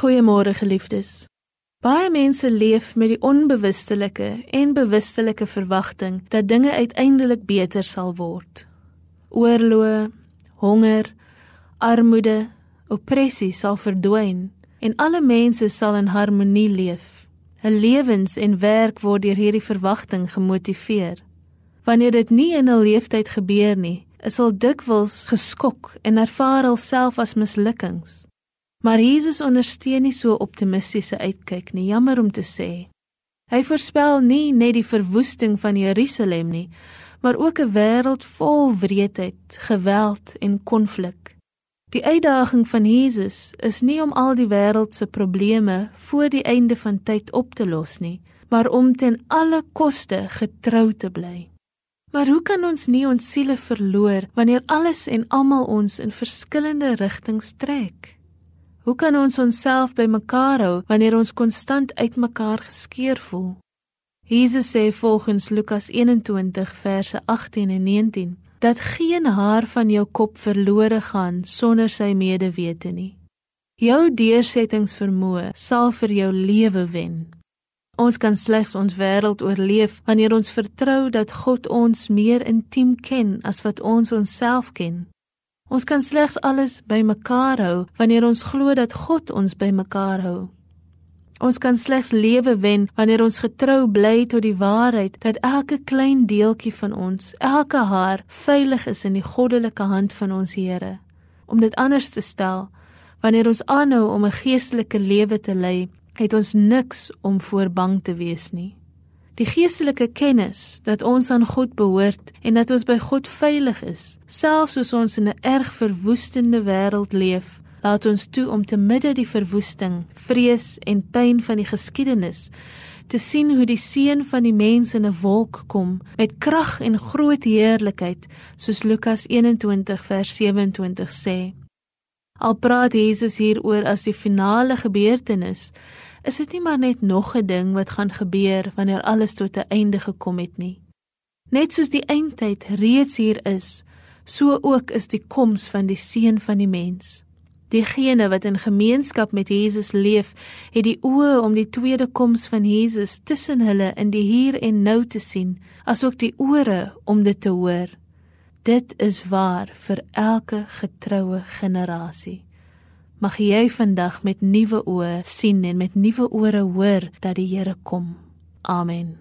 Goeiemôre geliefdes. Baie mense leef met die onbewustelike en bewustelike verwagting dat dinge uiteindelik beter sal word. Oorloë, honger, armoede, oppressie sal verdwyn en alle mense sal in harmonie leef. Hul lewens en werk word deur hierdie verwagting gemotiveer. Wanneer dit nie in hul lewenstyd gebeur nie, is hulle dikwels geskok en ervaar hulself as mislukkings. Maar Jesus ondersteun nie so optimistiese uitkyk nie, jammer om te sê. Hy voorspel nie net die verwoesting van Jerusalem nie, maar ook 'n wêreld vol wreedheid, geweld en konflik. Die uitdaging van Jesus is nie om al die wêreld se probleme voor die einde van tyd op te los nie, maar om ten alle koste getrou te bly. Maar hoe kan ons nie ons siele verloor wanneer alles en almal ons in verskillende rigtings trek? Hoe kan ons onsself bymekaar hou wanneer ons konstant uitmekaar geskeur voel? Jesus sê volgens Lukas 21 verse 18 en 19 dat geen haar van jou kop verlore gaan sonder sy medewete nie. Jou deursettingsvermoë sal vir jou lewe wen. Ons kan slegs ons wêreld oorleef wanneer ons vertrou dat God ons meer intiem ken as wat ons onsself ken. Ons kan slegs alles bymekaar hou wanneer ons glo dat God ons bymekaar hou. Ons kan slegs lewe wen wanneer ons getrou bly tot die waarheid dat elke klein deeltjie van ons, elke haar veilig is in die goddelike hand van ons Here. Om dit anders te stel, wanneer ons aanhou om 'n geestelike lewe te lei, het ons niks om voor bang te wees nie. Die geestelike kennis dat ons aan God behoort en dat ons by God veilig is, selfs soos ons in 'n erg verwoestende wêreld leef, laat ons toe om te midde die verwoesting, vrees en pyn van die geskiedenis te sien hoe die seun van die mens in 'n wolk kom met krag en groot heerlikheid, soos Lukas 21 vers 27 sê. Al praat Jesus hieroor as die finale gebeurtenis, is dit nie maar net nog 'n ding wat gaan gebeur wanneer alles tot 'n einde gekom het nie. Net soos die eindtyd reeds hier is, so ook is die koms van die seun van die mens. Diegene wat in gemeenskap met Jesus leef, het die oë om die tweede koms van Jesus tussen hulle in die hier en nou te sien, asook die ore om dit te hoor. Dit is waar vir elke getroue generasie. Mag jy vandag met nuwe oë sien en met nuwe ore hoor dat die Here kom. Amen.